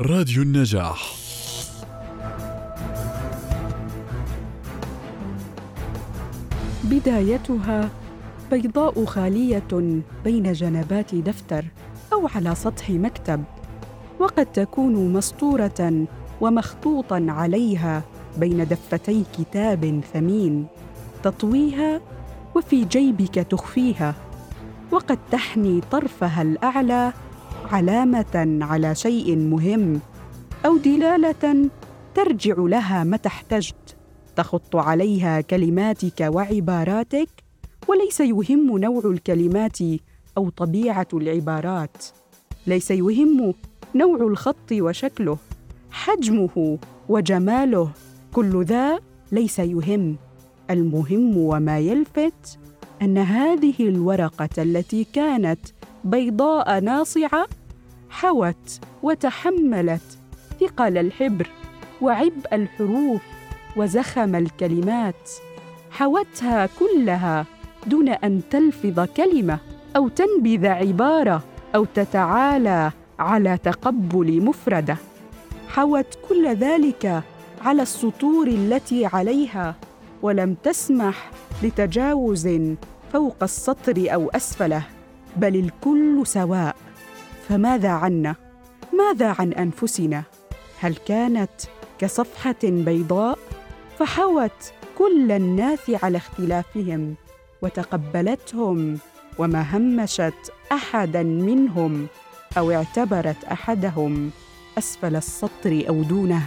راديو النجاح. بدايتها بيضاء خالية بين جنبات دفتر أو على سطح مكتب وقد تكون مسطورة ومخطوطا عليها بين دفتي كتاب ثمين تطويها وفي جيبك تخفيها وقد تحني طرفها الأعلى علامة على شيء مهم أو دلالة ترجع لها متى احتجت. تخط عليها كلماتك وعباراتك وليس يهم نوع الكلمات أو طبيعة العبارات. ليس يهم نوع الخط وشكله حجمه وجماله كل ذا ليس يهم. المهم وما يلفت أن هذه الورقة التي كانت بيضاء ناصعة حوت وتحملت ثقل الحبر وعبء الحروف وزخم الكلمات. حوتها كلها دون أن تلفظ كلمة أو تنبذ عبارة أو تتعالى على تقبل مفردة. حوت كل ذلك على السطور التي عليها ولم تسمح لتجاوز فوق السطر أو أسفله. بل الكل سواء. فماذا عنا؟ ماذا عن أنفسنا؟ هل كانت كصفحة بيضاء؟ فحوت كل الناس على اختلافهم وتقبلتهم وما همشت أحدا منهم أو اعتبرت أحدهم أسفل السطر أو دونه.